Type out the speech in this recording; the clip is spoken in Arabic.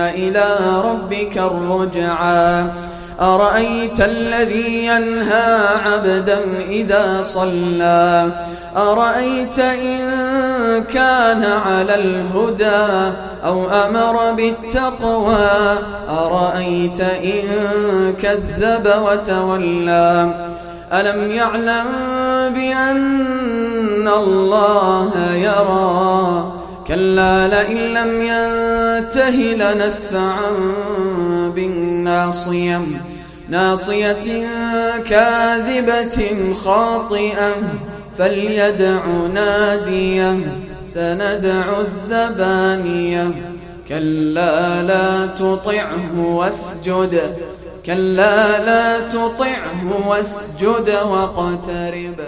إلى ربك الرجعى أرأيت الذي ينهى عبدا إذا صلى؟ أرأيت إن كان على الهدى أو أمر بالتقوى؟ أرأيت إن كذب وتولى؟ ألم يعلم بأن الله يرى؟ كلا لئن لم ينته لنسفعا بالناصية ناصية كاذبة خاطئة فليدع نادية سندع الزبانية. كلا لا تطعه واسجد كلا لا تطعه واسجد واقترب.